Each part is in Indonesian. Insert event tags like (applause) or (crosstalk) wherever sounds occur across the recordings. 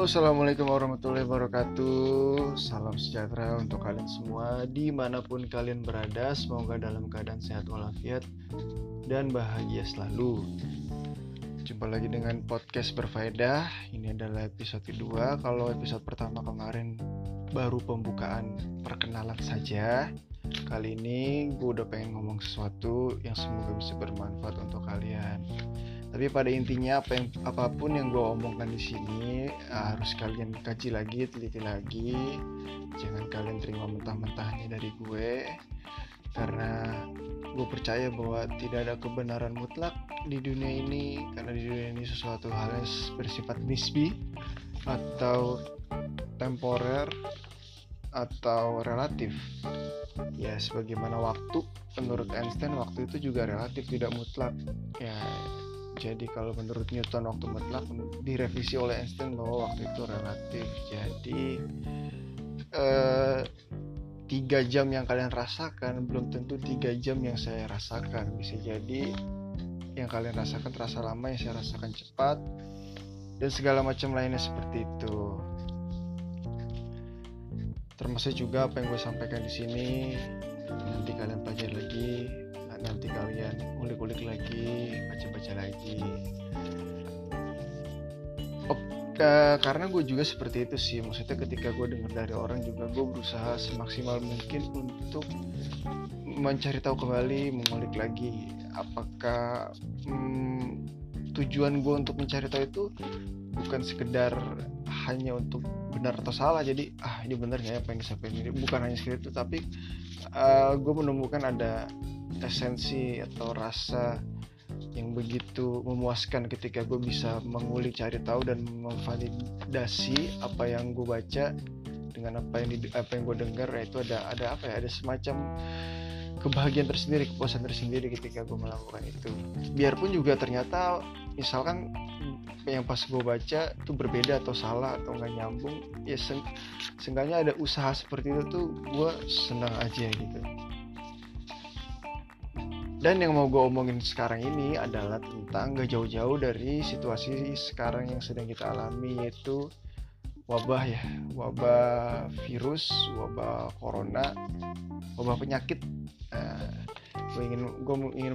Assalamualaikum warahmatullahi wabarakatuh. Salam sejahtera untuk kalian semua di mana pun kalian berada. Semoga dalam keadaan sehat walafiat dan bahagia selalu. Jumpa lagi dengan podcast berfaedah. Ini adalah episode kedua. Kalau episode pertama kemarin baru pembukaan perkenalan saja. Kali ini gue udah pengen ngomong sesuatu yang semoga bisa bermanfaat untuk kalian tapi pada intinya apa yang apa pun yang gue omongkan di sini uh, harus kalian kaji lagi teliti lagi. Jangan kalian terima mentah-mentahnya dari gue. Karena gue percaya bahwa tidak ada kebenaran mutlak di dunia ini. Karena di dunia ini sesuatu hal yang bersifat nisbi atau temporer atau relatif. Ya sebagaimana waktu menurut Einstein waktu itu juga relatif tidak mutlak. Ya jadi kalau menurut Newton waktu mutlak direvisi oleh Einstein bahwa waktu itu relatif. Jadi eh, tiga jam yang kalian rasakan belum tentu tiga jam yang saya rasakan. Bisa jadi yang kalian rasakan terasa lama, yang saya rasakan cepat, dan segala macam lainnya seperti itu. Termasuk juga apa yang gue sampaikan di sini nanti kalian pelajari lagi nanti kalian ulik-ulik lagi baca-baca lagi. Oke, karena gue juga seperti itu sih. Maksudnya ketika gue dengar dari orang juga gue berusaha semaksimal mungkin untuk mencari tahu kembali mengulik lagi apakah hmm, tujuan gue untuk mencari tahu itu bukan sekedar hanya untuk benar atau salah. Jadi ah ini benar nggak ya apa yang disampaikan ini? Bukan hanya seperti itu tapi uh, gue menemukan ada esensi atau rasa yang begitu memuaskan ketika gue bisa mengulik cari tahu dan memvalidasi apa yang gue baca dengan apa yang di, apa yang gue dengar itu ada ada apa ya ada semacam kebahagiaan tersendiri kepuasan tersendiri ketika gue melakukan itu. Biarpun juga ternyata misalkan yang pas gue baca itu berbeda atau salah atau nggak nyambung ya se seenggaknya ada usaha seperti itu tuh gue senang aja gitu dan yang mau gue omongin sekarang ini adalah tentang gak jauh-jauh dari situasi sekarang yang sedang kita alami yaitu wabah ya, wabah virus, wabah corona, wabah penyakit. Nah, gue ingin gue ingin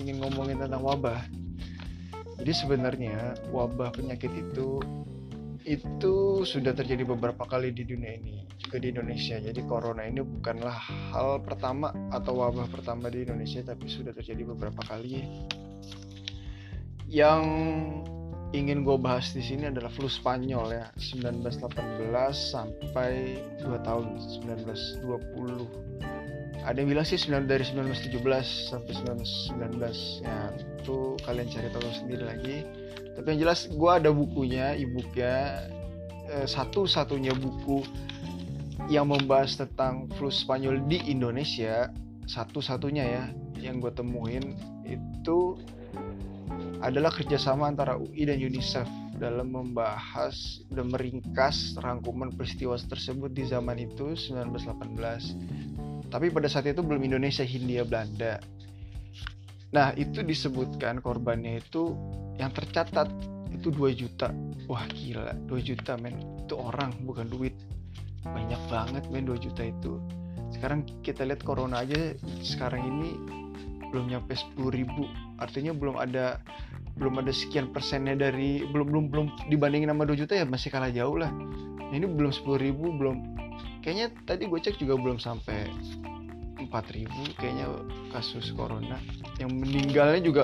ingin ngomongin tentang wabah. Jadi sebenarnya wabah penyakit itu itu sudah terjadi beberapa kali di dunia ini juga di Indonesia. Jadi corona ini bukanlah hal pertama atau wabah pertama di Indonesia tapi sudah terjadi beberapa kali. Yang ingin gue bahas di sini adalah flu Spanyol ya. 1918 sampai 2 tahun 1920 ada yang bilang sih dari 1917 sampai 1919 ya itu kalian cari tahu sendiri lagi. Tapi yang jelas gue ada bukunya eh, satu-satunya buku yang membahas tentang flu Spanyol di Indonesia satu-satunya ya yang gue temuin itu adalah kerjasama antara UI dan UNICEF dalam membahas dan meringkas rangkuman peristiwa tersebut di zaman itu 1918 tapi pada saat itu belum Indonesia Hindia Belanda. Nah itu disebutkan korbannya itu yang tercatat itu 2 juta. Wah gila 2 juta men. Itu orang bukan duit banyak banget men 2 juta itu. Sekarang kita lihat corona aja sekarang ini belum nyampe 10 ribu. Artinya belum ada belum ada sekian persennya dari belum belum belum dibandingin sama 2 juta ya masih kalah jauh lah. Nah, ini belum 10 ribu belum. Kayaknya tadi gue cek juga belum sampai 4000 kayaknya kasus corona. Yang meninggalnya juga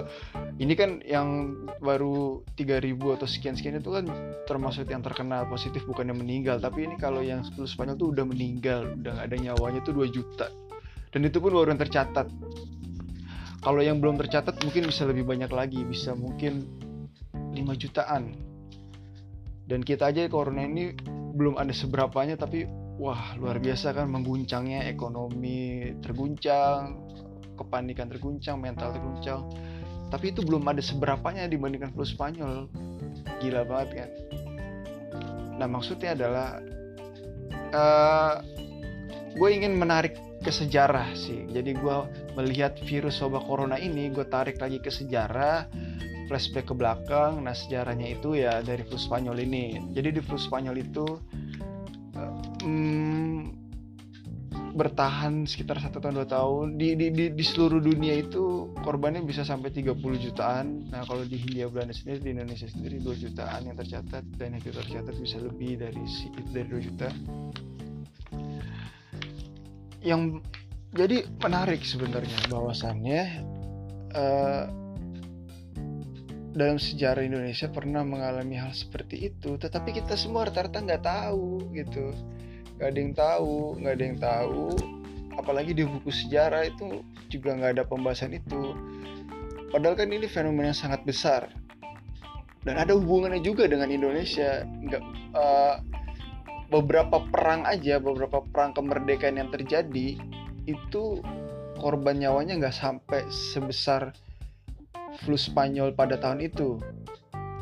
ini kan yang baru 3000 atau sekian-sekian itu kan termasuk yang terkena positif bukan yang meninggal. Tapi ini kalau yang 10 Spanyol tuh udah meninggal udah gak ada nyawanya tuh 2 juta. Dan itu pun baru yang tercatat. Kalau yang belum tercatat mungkin bisa lebih banyak lagi. Bisa mungkin 5 jutaan. Dan kita aja corona ini belum ada seberapanya tapi wah luar biasa kan mengguncangnya ekonomi terguncang kepanikan terguncang mental terguncang. Tapi itu belum ada seberapanya dibandingkan flu Spanyol. Gila banget kan? Nah maksudnya adalah uh, gue ingin menarik ke sejarah sih. Jadi gue melihat virus wabah corona ini gue tarik lagi ke sejarah flashback ke belakang. Nah sejarahnya itu ya dari flu Spanyol ini. Jadi di flu Spanyol itu hmm, bertahan sekitar satu tahun dua tahun. Di, di, di, di seluruh dunia itu korbannya bisa sampai 30 jutaan. Nah kalau di Hindia Belanda sendiri di Indonesia sendiri 2 jutaan yang tercatat dan yang tercatat bisa lebih dari dari 2 juta. Yang jadi menarik sebenarnya bahwasannya uh, dalam sejarah Indonesia pernah mengalami hal seperti itu tetapi kita semua rata-rata nggak tahu gitu nggak ada yang tahu nggak ada yang tahu. Apalagi di buku sejarah itu juga nggak ada pembahasan itu. Padahal kan ini fenomena yang sangat besar. Dan ada hubungannya juga dengan Indonesia. Nggak uh, beberapa perang aja beberapa perang kemerdekaan yang terjadi itu korban nyawanya nggak sampai sebesar flu Spanyol pada tahun itu.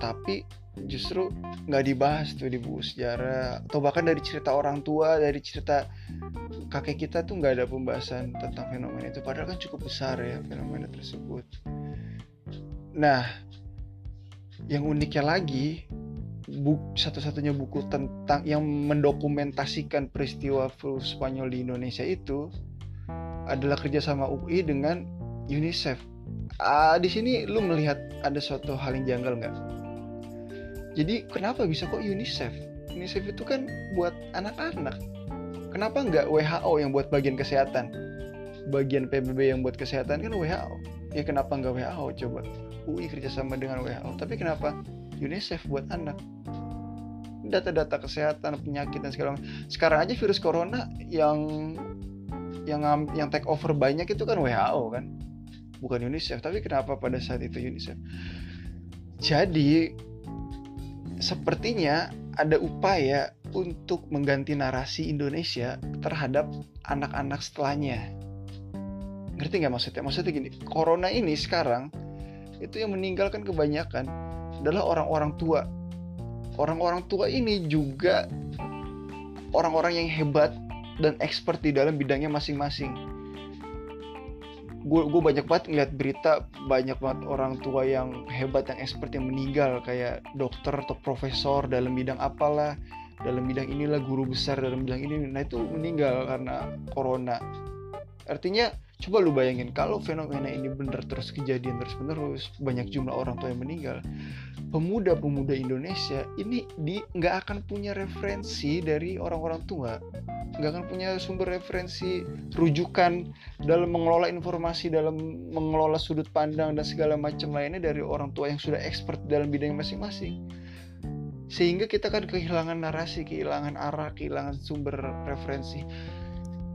Tapi justru nggak dibahas tuh di buku sejarah. Atau bahkan dari cerita orang tua dari cerita kakek kita tuh nggak ada pembahasan tentang fenomena itu. Padahal kan cukup besar ya fenomena tersebut. Nah yang uniknya lagi buku satu-satunya buku tentang yang mendokumentasikan peristiwa flu Spanyol di Indonesia itu adalah kerjasama UI dengan UNICEF. Uh, di sini lu melihat ada suatu hal yang janggal nggak? Jadi kenapa bisa kok UNICEF? UNICEF itu kan buat anak-anak. Kenapa nggak WHO yang buat bagian kesehatan? Bagian PBB yang buat kesehatan kan WHO. Ya kenapa nggak WHO coba? UI kerjasama dengan WHO. Tapi kenapa UNICEF buat anak? Data-data kesehatan, penyakit dan segala macam. Sekarang aja virus corona yang yang yang take over banyak itu kan WHO kan bukan UNICEF tapi kenapa pada saat itu UNICEF jadi sepertinya ada upaya untuk mengganti narasi Indonesia terhadap anak-anak setelahnya. Ngerti nggak maksudnya? Maksudnya gini corona ini sekarang itu yang meninggalkan kebanyakan adalah orang-orang tua. Orang-orang tua ini juga orang-orang yang hebat dan expert di dalam bidangnya masing-masing gue gue banyak banget ngeliat berita banyak banget orang tua yang hebat yang expert yang meninggal. Kayak dokter atau profesor dalam bidang apalah dalam bidang inilah guru besar dalam bidang ini. Nah itu meninggal karena corona. Artinya coba lu bayangin kalau fenomena ini bener terus kejadian terus menerus banyak jumlah orang tua yang meninggal pemuda-pemuda Indonesia ini di nggak akan punya referensi dari orang-orang tua. Nggak akan punya sumber referensi rujukan dalam mengelola informasi dalam mengelola sudut pandang dan segala macam lainnya dari orang tua yang sudah expert dalam bidang masing-masing. Sehingga kita kan kehilangan narasi kehilangan arah kehilangan sumber referensi.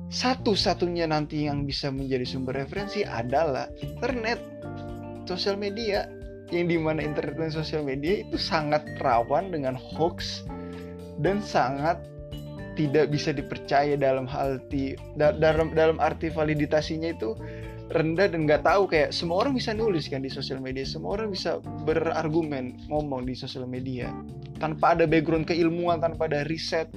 Satu-satunya nanti yang bisa menjadi sumber referensi adalah internet sosial media yang di mana internet dan sosial media itu sangat rawan dengan hoax dan sangat tidak bisa dipercaya dalam hal ti, dalam dalam arti validitasnya itu rendah dan nggak tahu. Kayak semua orang bisa nulis kan di sosial media semua orang bisa berargumen ngomong di sosial media. Tanpa ada background keilmuan tanpa ada riset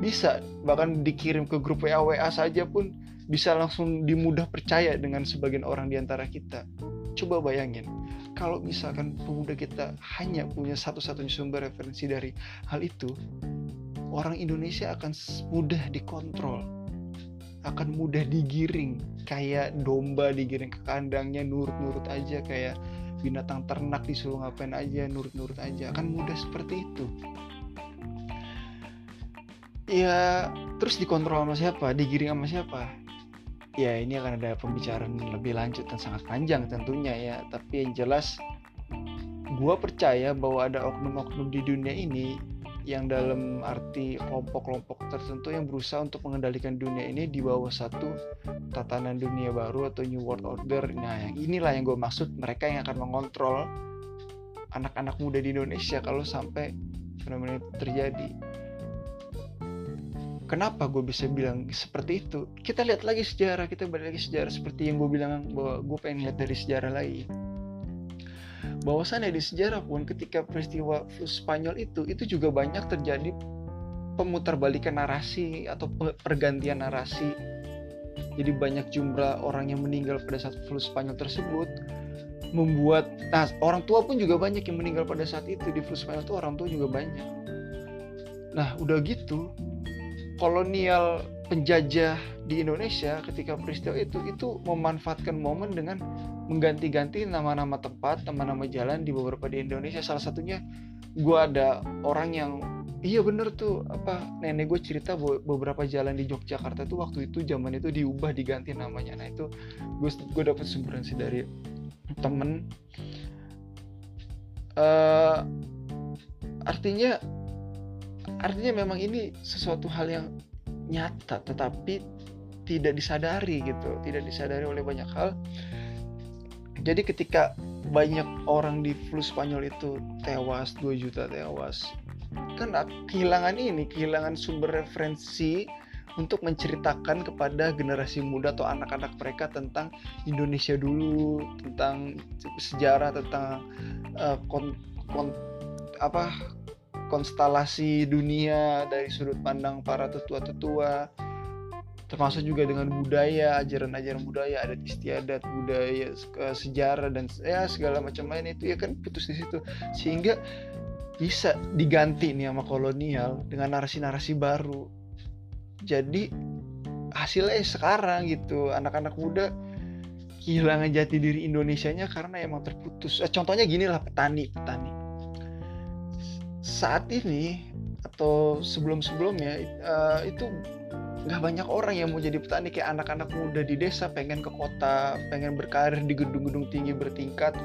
bisa. Bahkan dikirim ke grup WA WA saja pun bisa langsung dimudah percaya dengan sebagian orang di antara kita. Coba bayangin kalau misalkan pemuda kita hanya punya satu-satunya sumber referensi dari hal itu, orang Indonesia akan mudah dikontrol, akan mudah digiring, kayak domba digiring ke kandangnya nurut-nurut aja, kayak binatang ternak disuruh ngapain aja, nurut-nurut aja, akan mudah seperti itu. Ya, terus dikontrol sama siapa? Digiring sama siapa? Ya ini akan ada pembicaraan lebih lanjut dan sangat panjang tentunya ya tapi yang jelas gue percaya bahwa ada oknum-oknum di dunia ini yang dalam arti kelompok-kelompok tertentu yang berusaha untuk mengendalikan dunia ini di bawah satu tatanan dunia baru atau new world order. Nah, yang inilah yang gue maksud mereka yang akan mengontrol anak-anak muda di Indonesia kalau sampai fenomena itu terjadi. Kenapa gue bisa bilang seperti itu? Kita lihat lagi sejarah, kita balik lagi sejarah seperti yang gue bilang bahwa gue pengen lihat dari sejarah lagi. Bahwasannya di sejarah pun ketika peristiwa flu Spanyol itu, itu juga banyak terjadi pemutarbalikan narasi atau pergantian narasi. Jadi banyak jumlah orang yang meninggal pada saat flu Spanyol tersebut membuat nah orang tua pun juga banyak yang meninggal pada saat itu di flu Spanyol itu orang tua juga banyak nah udah gitu kolonial penjajah di Indonesia ketika peristiwa itu itu memanfaatkan momen dengan mengganti-ganti nama-nama tempat, nama-nama jalan di beberapa di Indonesia. Salah satunya gue ada orang yang iya bener tuh apa nenek gue cerita beberapa jalan di Yogyakarta tuh waktu itu zaman itu diubah diganti namanya. Nah itu gue gue dapat sumberan sih dari temen. Uh, artinya artinya memang ini sesuatu hal yang nyata tetapi tidak disadari gitu tidak disadari oleh banyak hal. Jadi ketika banyak orang di flu Spanyol itu tewas 2 juta tewas kan kehilangan ini kehilangan sumber referensi untuk menceritakan kepada generasi muda atau anak-anak mereka tentang Indonesia dulu tentang sejarah tentang uh, kon, kon, apa konstelasi dunia dari sudut pandang para tetua-tetua termasuk juga dengan budaya ajaran-ajaran budaya adat istiadat budaya sejarah dan ya segala macam lain itu ya kan putus di situ. Sehingga bisa diganti nih sama kolonial dengan narasi-narasi baru. Jadi hasilnya sekarang gitu. Anak-anak muda kehilangan jati diri Indonesianya karena emang terputus. Eh, contohnya gini lah petani petani saat ini atau sebelum-sebelumnya uh, itu nggak banyak orang yang mau jadi petani. Kayak anak-anak muda di desa pengen ke kota pengen berkarir di gedung-gedung tinggi bertingkat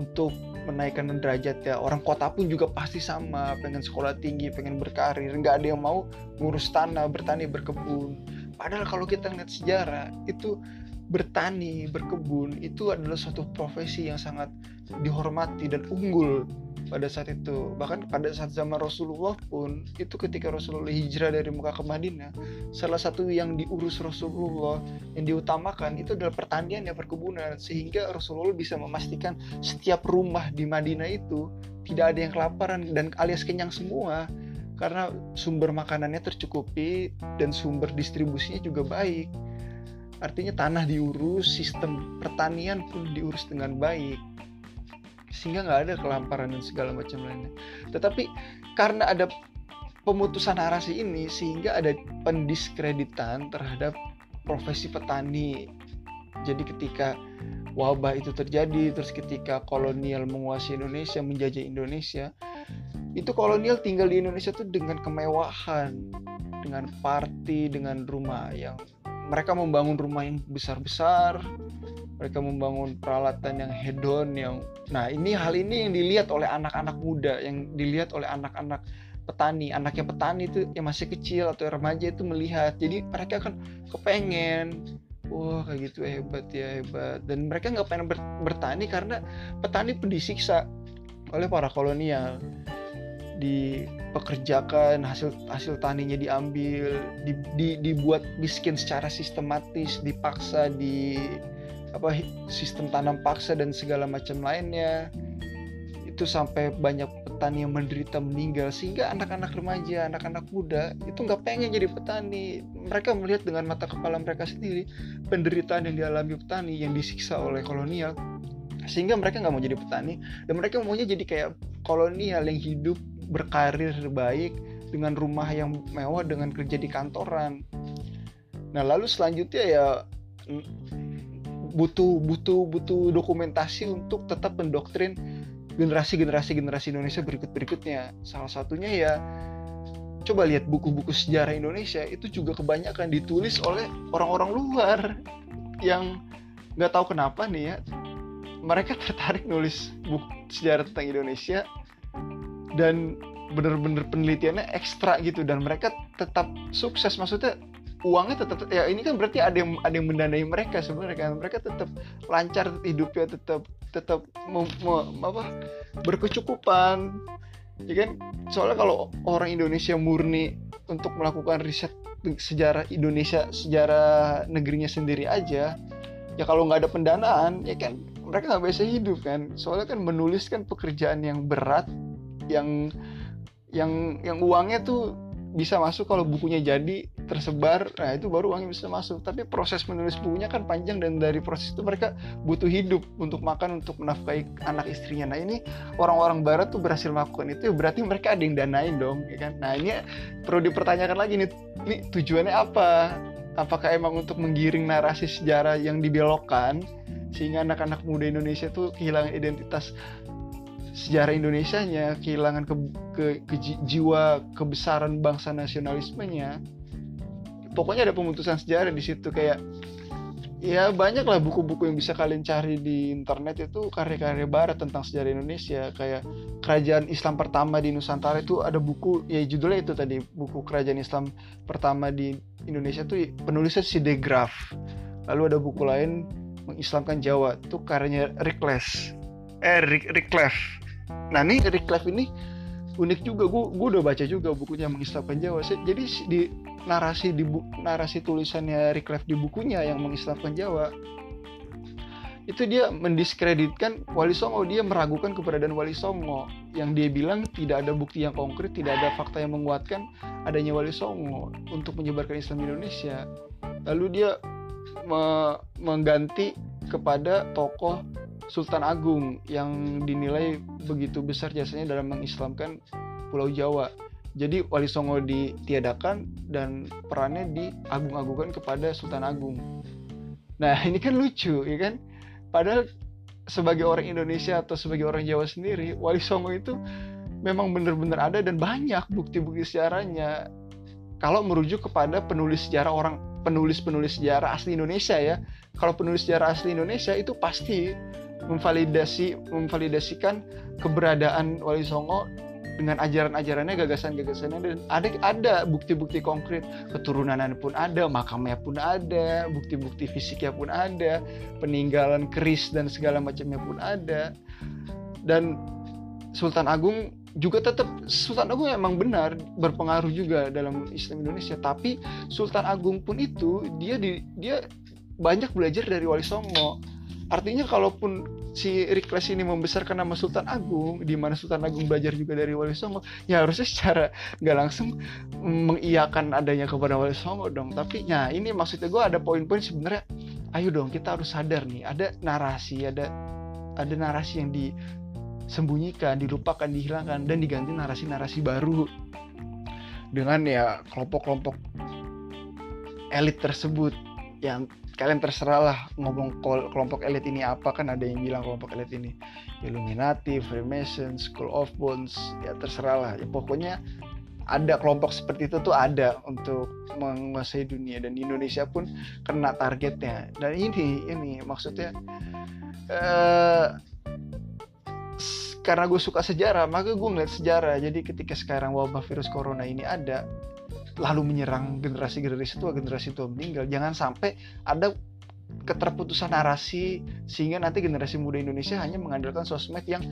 untuk menaikkan derajat ya. Orang kota pun juga pasti sama pengen sekolah tinggi pengen berkarir. Nggak ada yang mau ngurus tanah bertani berkebun. Padahal kalau kita lihat sejarah itu bertani berkebun itu adalah suatu profesi yang sangat dihormati dan unggul pada saat itu. Bahkan pada saat zaman Rasulullah pun itu ketika Rasulullah hijrah dari Mekah ke Madinah salah satu yang diurus Rasulullah yang diutamakan itu adalah pertanian ya perkebunan. Sehingga Rasulullah bisa memastikan setiap rumah di Madinah itu tidak ada yang kelaparan dan alias kenyang semua. Karena sumber makanannya tercukupi dan sumber distribusinya juga baik artinya tanah diurus sistem pertanian pun diurus dengan baik sehingga nggak ada kelaparan dan segala macam lainnya. Tetapi karena ada pemutusan narasi ini sehingga ada pendiskreditan terhadap profesi petani. Jadi ketika wabah itu terjadi, terus ketika kolonial menguasai Indonesia, menjajah Indonesia, itu kolonial tinggal di Indonesia tuh dengan kemewahan, dengan party, dengan rumah yang mereka membangun rumah yang besar-besar, mereka membangun peralatan yang hedon yang nah ini hal ini yang dilihat oleh anak-anak muda yang dilihat oleh anak-anak petani. Anaknya petani itu yang masih kecil atau remaja itu melihat. Jadi mereka kan kepengen wah kayak gitu hebat ya hebat. Dan mereka nggak pengen ber bertani karena petani pun disiksa oleh para kolonial dipekerjakan hasil hasil taninya diambil di, di, dibuat miskin secara sistematis dipaksa di apa sistem tanam paksa dan segala macam lainnya itu sampai banyak petani yang menderita meninggal sehingga anak-anak remaja, anak-anak muda itu nggak pengen jadi petani. Mereka melihat dengan mata kepala mereka sendiri penderitaan yang dialami petani yang disiksa oleh kolonial sehingga mereka nggak mau jadi petani dan mereka maunya jadi kayak kolonial yang hidup berkarir baik dengan rumah yang mewah dengan kerja di kantoran. Nah lalu selanjutnya ya butuh butuh butuh dokumentasi untuk tetap mendoktrin generasi generasi generasi Indonesia berikut berikutnya salah satunya ya coba lihat buku-buku sejarah Indonesia itu juga kebanyakan ditulis oleh orang-orang luar yang nggak tahu kenapa nih ya mereka tertarik nulis buku sejarah tentang Indonesia dan bener-bener penelitiannya ekstra gitu dan mereka tetap sukses. Maksudnya uangnya tetap ya ini kan berarti ada yang ada yang mendanai mereka sebenarnya kan. Mereka tetap lancar hidupnya tetap tetap mem, mem, apa berkecukupan ya kan? Soalnya kalau orang Indonesia murni untuk melakukan riset sejarah Indonesia sejarah negerinya sendiri aja ya kalau nggak ada pendanaan ya kan? Mereka nggak bisa hidup kan? Soalnya kan menulis kan pekerjaan yang berat yang yang yang uangnya tuh bisa masuk kalau bukunya jadi tersebar nah itu baru uangnya bisa masuk. Tapi proses menulis bukunya kan panjang dan dari proses itu mereka butuh hidup untuk makan untuk menafkahi anak istrinya. Nah ini orang-orang barat tuh berhasil melakukan itu berarti mereka ada yang danain dong ya kan? Nah ini perlu dipertanyakan lagi nih ini tujuannya apa? Apakah emang untuk menggiring narasi sejarah yang dibelokkan sehingga anak-anak muda Indonesia tuh kehilangan identitas sejarah Indonesia-nya, kehilangan ke, ke, ke jiwa kebesaran bangsa nasionalismenya. Pokoknya ada pemutusan sejarah di situ. Kayak ya banyak lah buku-buku yang bisa kalian cari di internet itu karya-karya barat tentang sejarah Indonesia. Kayak kerajaan Islam pertama di Nusantara itu ada buku ya judulnya itu tadi buku kerajaan Islam pertama di Indonesia tuh penulisnya si De Graaf. Lalu ada buku lain mengislamkan Jawa itu karyanya Rick Les eh Rick, Rick Clef nah nih Rick Clef ini unik juga. Gue gue udah baca juga bukunya mengislamkan Jawa jadi di narasi di bu, narasi tulisannya Clef di bukunya yang mengislamkan Jawa itu dia mendiskreditkan Wali Songo. Dia meragukan keberadaan Wali Songo. Yang dia bilang tidak ada bukti yang konkret tidak ada fakta yang menguatkan adanya Wali Songo untuk menyebarkan Islam di Indonesia. Lalu dia me mengganti kepada tokoh Sultan Agung yang dinilai begitu besar jasanya dalam mengislamkan Pulau Jawa. Jadi Wali Songo ditiadakan dan perannya diagung-agungkan kepada Sultan Agung. Nah (laughs) ini kan lucu ya kan? Padahal sebagai orang Indonesia atau sebagai orang Jawa sendiri, Wali Songo itu memang benar-benar ada dan banyak bukti-bukti sejarahnya. Kalau merujuk kepada penulis sejarah orang penulis-penulis sejarah asli Indonesia ya. Kalau penulis sejarah asli Indonesia itu pasti memvalidasi memvalidasikan keberadaan Wali Songo dengan ajaran-ajarannya, gagasan-gagasannya dan ada ada bukti-bukti konkret. Keturunan pun ada, makamnya pun ada, bukti-bukti fisiknya pun ada, peninggalan keris dan segala macamnya pun ada. Dan Sultan Agung juga tetap Sultan Agung emang benar berpengaruh juga dalam Islam Indonesia. Tapi Sultan Agung pun itu dia di, dia banyak belajar dari Wali Songo artinya kalaupun si Rikles ini membesarkan nama Sultan Agung di mana Sultan Agung belajar juga dari Wali Songo ya harusnya secara nggak langsung mengiyakan adanya kepada Wali Songo dong. Tapi ya ini maksudnya gue ada poin-poin sebenarnya. Ayo dong kita harus sadar nih ada narasi ada ada narasi yang di sembunyikan, dilupakan, dihilangkan dan diganti narasi-narasi baru. Dengan ya kelompok-kelompok elit tersebut yang kalian terserah lah ngomong kelompok elit ini apa kan ada yang bilang kelompok elit ini Illuminati, Freemason, School of Bones ya terserah lah. Ya pokoknya ada kelompok seperti itu tuh ada untuk menguasai dunia dan Indonesia pun kena targetnya. Dan ini ini maksudnya uh, karena gue suka sejarah maka gue ngeliat sejarah. Jadi ketika sekarang wabah virus corona ini ada lalu menyerang generasi-generasi tua generasi tua meninggal. Jangan sampai ada keterputusan narasi sehingga nanti generasi muda Indonesia hanya mengandalkan sosmed yang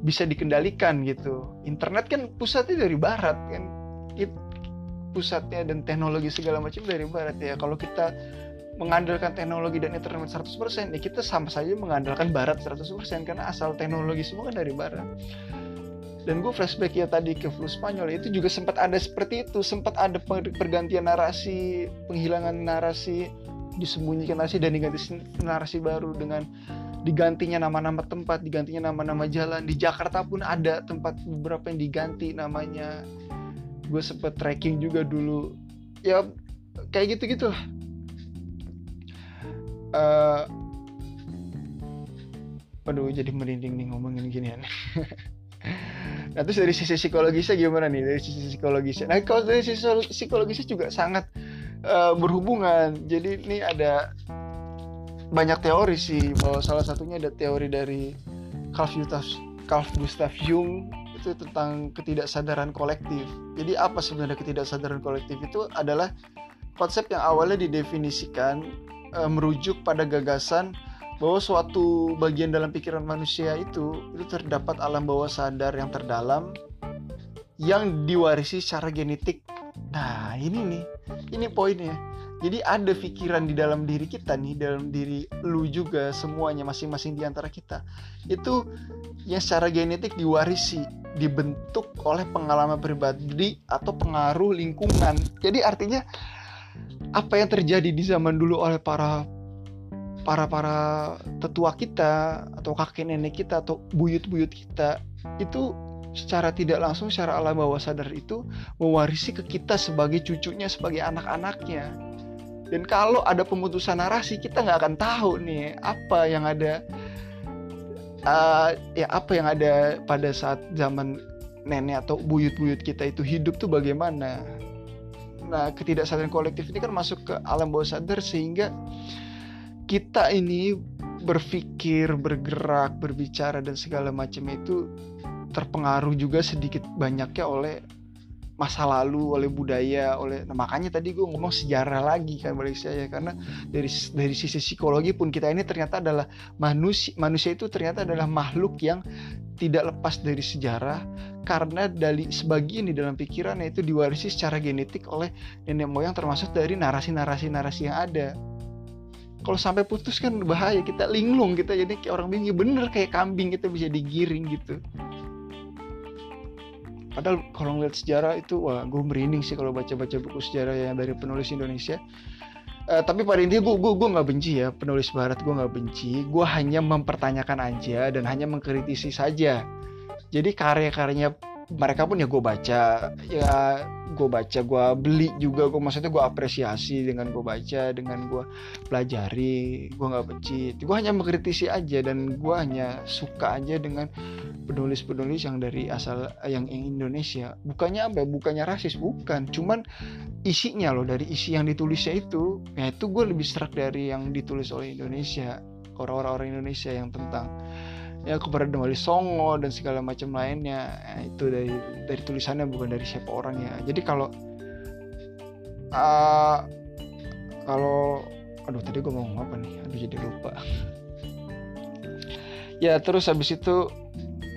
bisa dikendalikan gitu. Internet kan pusatnya dari barat kan? Pusatnya dan teknologi segala macam dari barat ya. Kalau kita mengandalkan teknologi dan internet 100% ya kita sama saja mengandalkan barat 100% karena asal teknologi semua kan dari barat dan gue flashback ya tadi ke flu Spanyol itu juga sempat ada seperti itu sempat ada pergantian narasi penghilangan narasi disembunyikan narasi dan diganti narasi baru dengan digantinya nama-nama tempat digantinya nama-nama jalan. Di Jakarta pun ada tempat beberapa yang diganti namanya. Gue sempet tracking juga dulu. Ya kayak gitu gitu lah uh, aduh jadi merinding nih ngomongin ginian (laughs) nah terus dari sisi psikologisnya gimana nih? Dari sisi psikologisnya. Nah kalau dari sisi psikologisnya juga sangat uh, berhubungan. Jadi ini ada banyak teori sih bahwa salah satunya ada teori dari Carl Gustav Carl Gustav Jung itu tentang ketidaksadaran kolektif. Jadi apa sebenarnya ketidaksadaran kolektif itu? Adalah konsep yang awalnya didefinisikan e, merujuk pada gagasan bahwa suatu bagian dalam pikiran manusia itu itu terdapat alam bawah sadar yang terdalam yang diwarisi secara genetik. Nah, ini nih. Ini poinnya. Jadi ada pikiran di dalam diri kita nih, dalam diri lu juga semuanya masing-masing di antara kita. Itu yang secara genetik diwarisi, dibentuk oleh pengalaman pribadi atau pengaruh lingkungan. Jadi artinya apa yang terjadi di zaman dulu oleh para para para tetua kita atau kakek nenek kita atau buyut-buyut kita itu secara tidak langsung secara alam bawah sadar itu mewarisi ke kita sebagai cucunya sebagai anak-anaknya. Dan kalau ada pemutusan narasi kita nggak akan tahu nih apa yang ada uh, ya apa yang ada pada saat zaman nenek atau buyut-buyut kita itu hidup tuh bagaimana. Nah ketidaksadaan kolektif ini kan masuk ke alam bawah sadar sehingga kita ini berpikir, bergerak, berbicara dan segala macam itu terpengaruh juga sedikit banyaknya oleh masa lalu, oleh budaya, oleh nah, makanya tadi gue ngomong sejarah lagi kan balik saya karena dari dari sisi psikologi pun kita ini ternyata adalah manusia manusia itu ternyata adalah makhluk yang tidak lepas dari sejarah karena dari sebagian di dalam pikirannya itu diwarisi secara genetik oleh nenek moyang termasuk dari narasi-narasi narasi yang ada kalau sampai putus kan bahaya kita linglung kita jadi kayak orang bingung. Bener kayak kambing kita bisa digiring gitu. Padahal kalau ngeliat sejarah itu wah gue merinding sih kalau baca-baca buku sejarah yang dari penulis Indonesia. Uh, tapi pada intinya gue gue gue nggak benci ya penulis Barat gue nggak benci. Gue hanya mempertanyakan aja dan hanya mengkritisi saja. Jadi karya-karyanya mereka pun ya gue baca ya gue baca gue beli juga gue maksudnya gue apresiasi dengan gue baca dengan gue pelajari gue nggak benci. Gue hanya mengkritisi aja dan gue hanya suka aja dengan penulis-penulis yang dari asal yang, Indonesia. Bukannya apa ya? bukannya rasis bukan. Cuman isinya loh dari isi yang ditulisnya itu ya itu gue lebih serak dari yang ditulis oleh Indonesia. Orang-orang Indonesia yang tentang ya kepada Wali Songo dan segala macam lainnya. Ya, itu dari dari tulisannya bukan dari siapa orangnya jadi kalau uh, kalau aduh tadi gue mau ngomong apa nih? Aduh jadi lupa. (laughs) Ya terus habis itu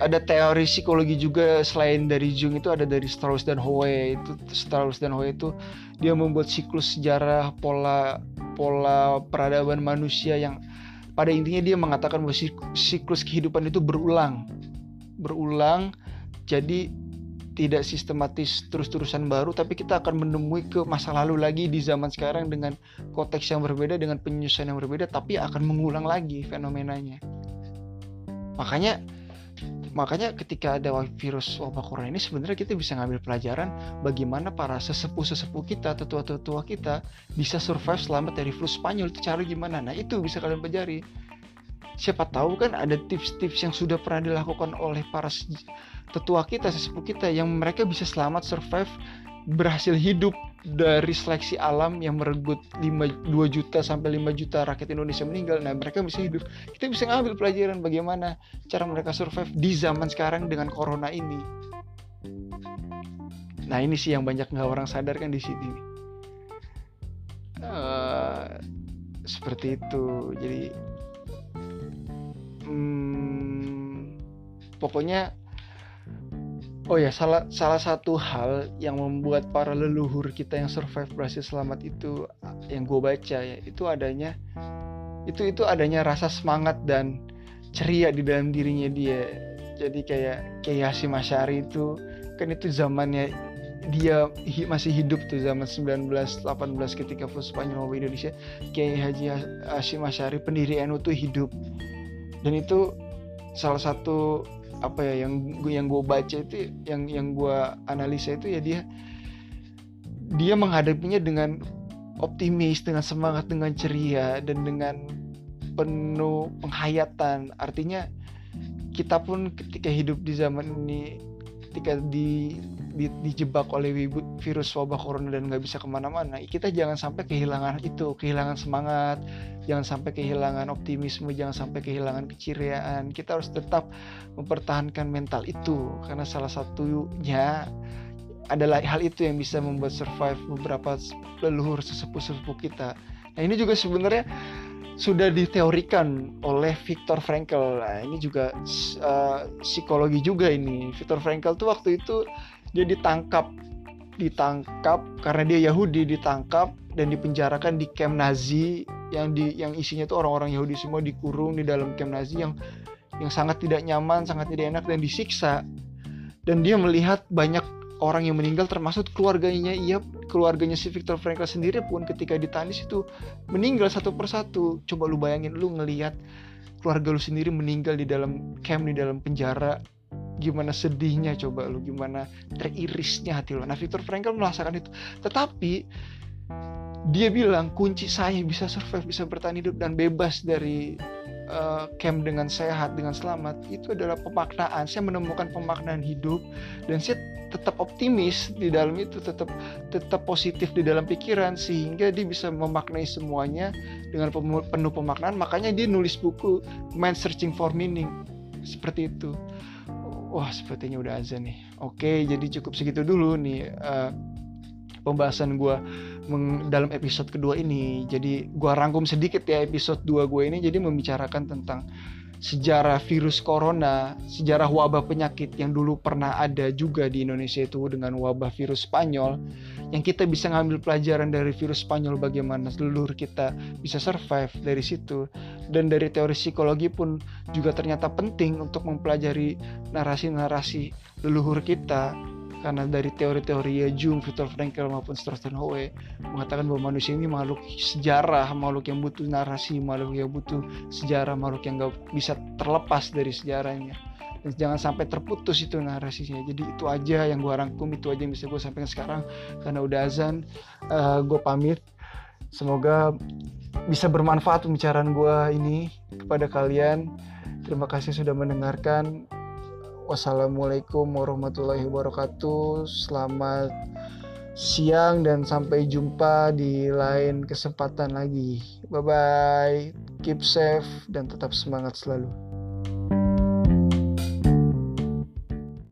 ada teori psikologi juga. Selain dari Jung itu ada dari Strauss dan Howe. Itu Strauss dan Howe itu dia membuat siklus sejarah pola pola peradaban manusia yang pada intinya dia mengatakan bahwa siklus kehidupan itu berulang. Berulang jadi tidak sistematis terus-terusan baru tapi kita akan menemui ke masa lalu lagi di zaman sekarang dengan konteks yang berbeda dengan penyusunan yang berbeda tapi akan mengulang lagi fenomenanya. Makanya makanya ketika ada virus wabah corona ini sebenarnya kita bisa ngambil pelajaran bagaimana para sesepuh-sesepuh kita, tetua-tetua kita bisa survive selamat dari flu Spanyol itu cara gimana. Nah, itu bisa kalian pelajari. Siapa tahu kan ada tips-tips yang sudah pernah dilakukan oleh para tetua kita, sesepuh kita yang mereka bisa selamat survive berhasil hidup dari seleksi alam yang merenggut 5, 2 juta sampai 5 juta rakyat Indonesia meninggal. Nah, mereka bisa hidup. Kita bisa ngambil pelajaran bagaimana cara mereka survive di zaman sekarang dengan corona ini. Nah, ini sih yang banyak nggak orang sadarkan di sini. Uh, seperti itu. Jadi, hmm, pokoknya Oh ya, salah salah satu hal yang membuat para leluhur kita yang survive berhasil selamat itu yang gue baca ya, itu adanya itu itu adanya rasa semangat dan ceria di dalam dirinya dia. Jadi kayak kayak Hasim Asyari itu kan itu zamannya dia hi, masih hidup tuh zaman 1918 ketika flu Spanyol di Indonesia Kiai Haji Hasim Asyari pendiri NU tuh hidup dan itu salah satu apa ya yang yang gue baca itu yang yang gue analisa itu ya dia dia menghadapinya dengan optimis dengan semangat dengan ceria dan dengan penuh penghayatan. Artinya kita pun ketika hidup di zaman ini ketika di, di dijebak oleh virus wabah corona dan nggak bisa ke mana-mana kita jangan sampai kehilangan itu kehilangan semangat jangan sampai kehilangan optimisme jangan sampai kehilangan keceriaan kita harus tetap mempertahankan mental itu karena salah satunya adalah hal itu yang bisa membuat survive beberapa leluhur sesepuh-sesepuh kita. Nah ini juga sebenarnya sudah diteorikan oleh Viktor Frankl. Nah, ini juga uh, psikologi juga ini. Viktor Frankl tuh waktu itu dia ditangkap ditangkap karena dia Yahudi ditangkap dan dipenjarakan di camp Nazi yang di yang isinya tuh orang-orang Yahudi semua dikurung di dalam camp Nazi yang yang sangat tidak nyaman, sangat tidak enak dan disiksa. Dan dia melihat banyak orang yang meninggal termasuk keluarganya ia keluarganya si Viktor Frankl sendiri pun ketika ditanis itu meninggal satu persatu. Coba lu bayangin lu ngelihat keluarga lu sendiri meninggal di dalam camp di dalam penjara gimana sedihnya coba lu gimana teririsnya hati lu. Nah Viktor Frankl merasakan itu. Tetapi dia bilang kunci saya bisa survive bisa bertahan hidup dan bebas dari uh, camp dengan sehat dengan selamat itu adalah pemaknaan. Saya menemukan pemaknaan hidup dan saya tetap optimis di dalam itu tetap tetap positif di dalam pikiran sehingga dia bisa memaknai semuanya dengan penuh pemaknaan. Makanya dia nulis buku Man Searching for Meaning. Seperti itu. Wah sepertinya udah azan nih. Oke jadi cukup segitu dulu nih uh, pembahasan gue dalam episode kedua ini. Jadi gue rangkum sedikit ya episode 2 gue ini. Jadi membicarakan tentang sejarah virus corona, sejarah wabah penyakit yang dulu pernah ada juga di Indonesia itu dengan wabah virus Spanyol. Yang kita bisa ngambil pelajaran dari virus Spanyol bagaimana seluruh kita bisa survive dari situ. Dan dari teori psikologi pun juga ternyata penting untuk mempelajari narasi-narasi leluhur kita karena dari teori-teori ya Jung, Viktor Frankl maupun Strozenhowe mengatakan bahwa manusia ini makhluk sejarah, makhluk yang butuh narasi, makhluk yang butuh sejarah, makhluk yang gak bisa terlepas dari sejarahnya. Dan jangan sampai terputus itu narasinya. Jadi itu aja yang gue rangkum, itu aja yang bisa gue sampaikan sekarang karena udah azan. Uh, eh, gue pamit. Semoga bisa bermanfaat pembicaraan gue ini kepada kalian. Terima kasih sudah mendengarkan. Wassalamualaikum warahmatullahi wabarakatuh. Selamat siang dan sampai jumpa di lain kesempatan lagi. Bye bye. Keep safe dan tetap semangat selalu.